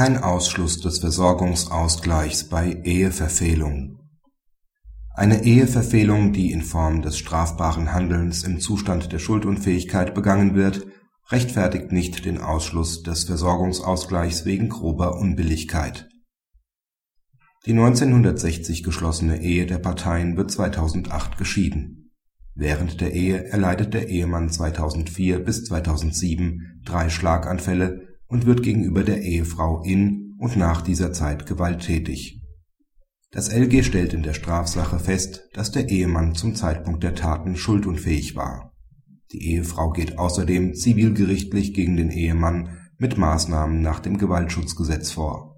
Kein Ausschluss des Versorgungsausgleichs bei Eheverfehlung Eine Eheverfehlung, die in Form des strafbaren Handelns im Zustand der Schuldunfähigkeit begangen wird, rechtfertigt nicht den Ausschluss des Versorgungsausgleichs wegen grober Unbilligkeit. Die 1960 geschlossene Ehe der Parteien wird 2008 geschieden. Während der Ehe erleidet der Ehemann 2004 bis 2007 drei Schlaganfälle und wird gegenüber der Ehefrau in und nach dieser Zeit gewalttätig. Das LG stellt in der Strafsache fest, dass der Ehemann zum Zeitpunkt der Taten schuldunfähig war. Die Ehefrau geht außerdem zivilgerichtlich gegen den Ehemann mit Maßnahmen nach dem Gewaltschutzgesetz vor.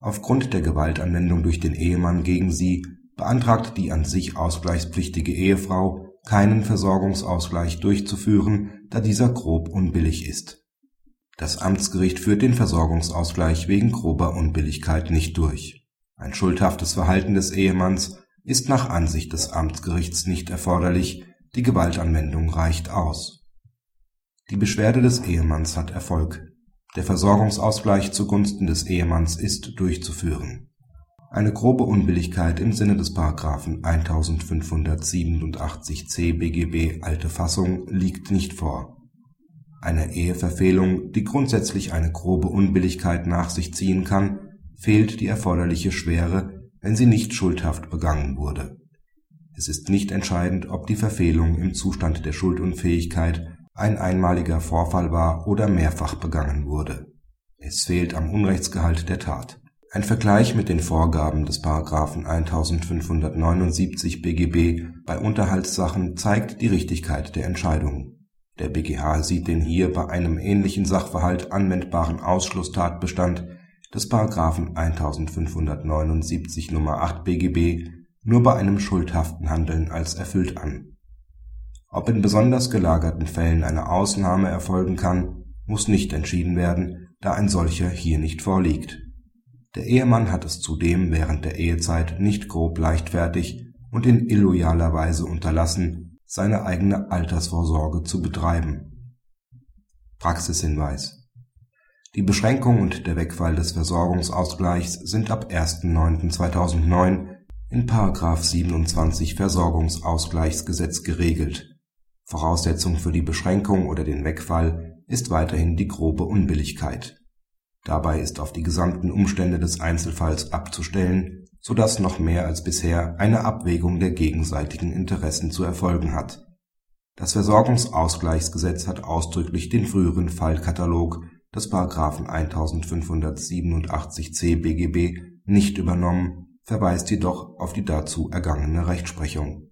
Aufgrund der Gewaltanwendung durch den Ehemann gegen sie beantragt die an sich ausgleichspflichtige Ehefrau, keinen Versorgungsausgleich durchzuführen, da dieser grob unbillig ist das Amtsgericht führt den Versorgungsausgleich wegen grober Unbilligkeit nicht durch. Ein schuldhaftes Verhalten des Ehemanns ist nach Ansicht des Amtsgerichts nicht erforderlich, die Gewaltanwendung reicht aus. Die Beschwerde des Ehemanns hat Erfolg. Der Versorgungsausgleich zugunsten des Ehemanns ist durchzuführen. Eine grobe Unbilligkeit im Sinne des § 1587c BGB alte Fassung liegt nicht vor einer Eheverfehlung, die grundsätzlich eine grobe Unbilligkeit nach sich ziehen kann, fehlt die erforderliche Schwere, wenn sie nicht schuldhaft begangen wurde. Es ist nicht entscheidend, ob die Verfehlung im Zustand der Schuldunfähigkeit ein einmaliger Vorfall war oder mehrfach begangen wurde. Es fehlt am Unrechtsgehalt der Tat. Ein Vergleich mit den Vorgaben des § 1579 BGB bei Unterhaltssachen zeigt die Richtigkeit der Entscheidung der BgH sieht den hier bei einem ähnlichen Sachverhalt anwendbaren Ausschlusstatbestand des § 1579 Nr. 8 BGB nur bei einem schuldhaften Handeln als erfüllt an. Ob in besonders gelagerten Fällen eine Ausnahme erfolgen kann, muss nicht entschieden werden, da ein solcher hier nicht vorliegt. Der Ehemann hat es zudem während der Ehezeit nicht grob leichtfertig und in illoyaler Weise unterlassen seine eigene Altersvorsorge zu betreiben. Praxishinweis Die Beschränkung und der Wegfall des Versorgungsausgleichs sind ab 1.9.2009 in § 27 Versorgungsausgleichsgesetz geregelt. Voraussetzung für die Beschränkung oder den Wegfall ist weiterhin die grobe Unbilligkeit. Dabei ist auf die gesamten Umstände des Einzelfalls abzustellen sodass noch mehr als bisher eine Abwägung der gegenseitigen Interessen zu erfolgen hat. Das Versorgungsausgleichsgesetz hat ausdrücklich den früheren Fallkatalog des § 1587c BGB nicht übernommen, verweist jedoch auf die dazu ergangene Rechtsprechung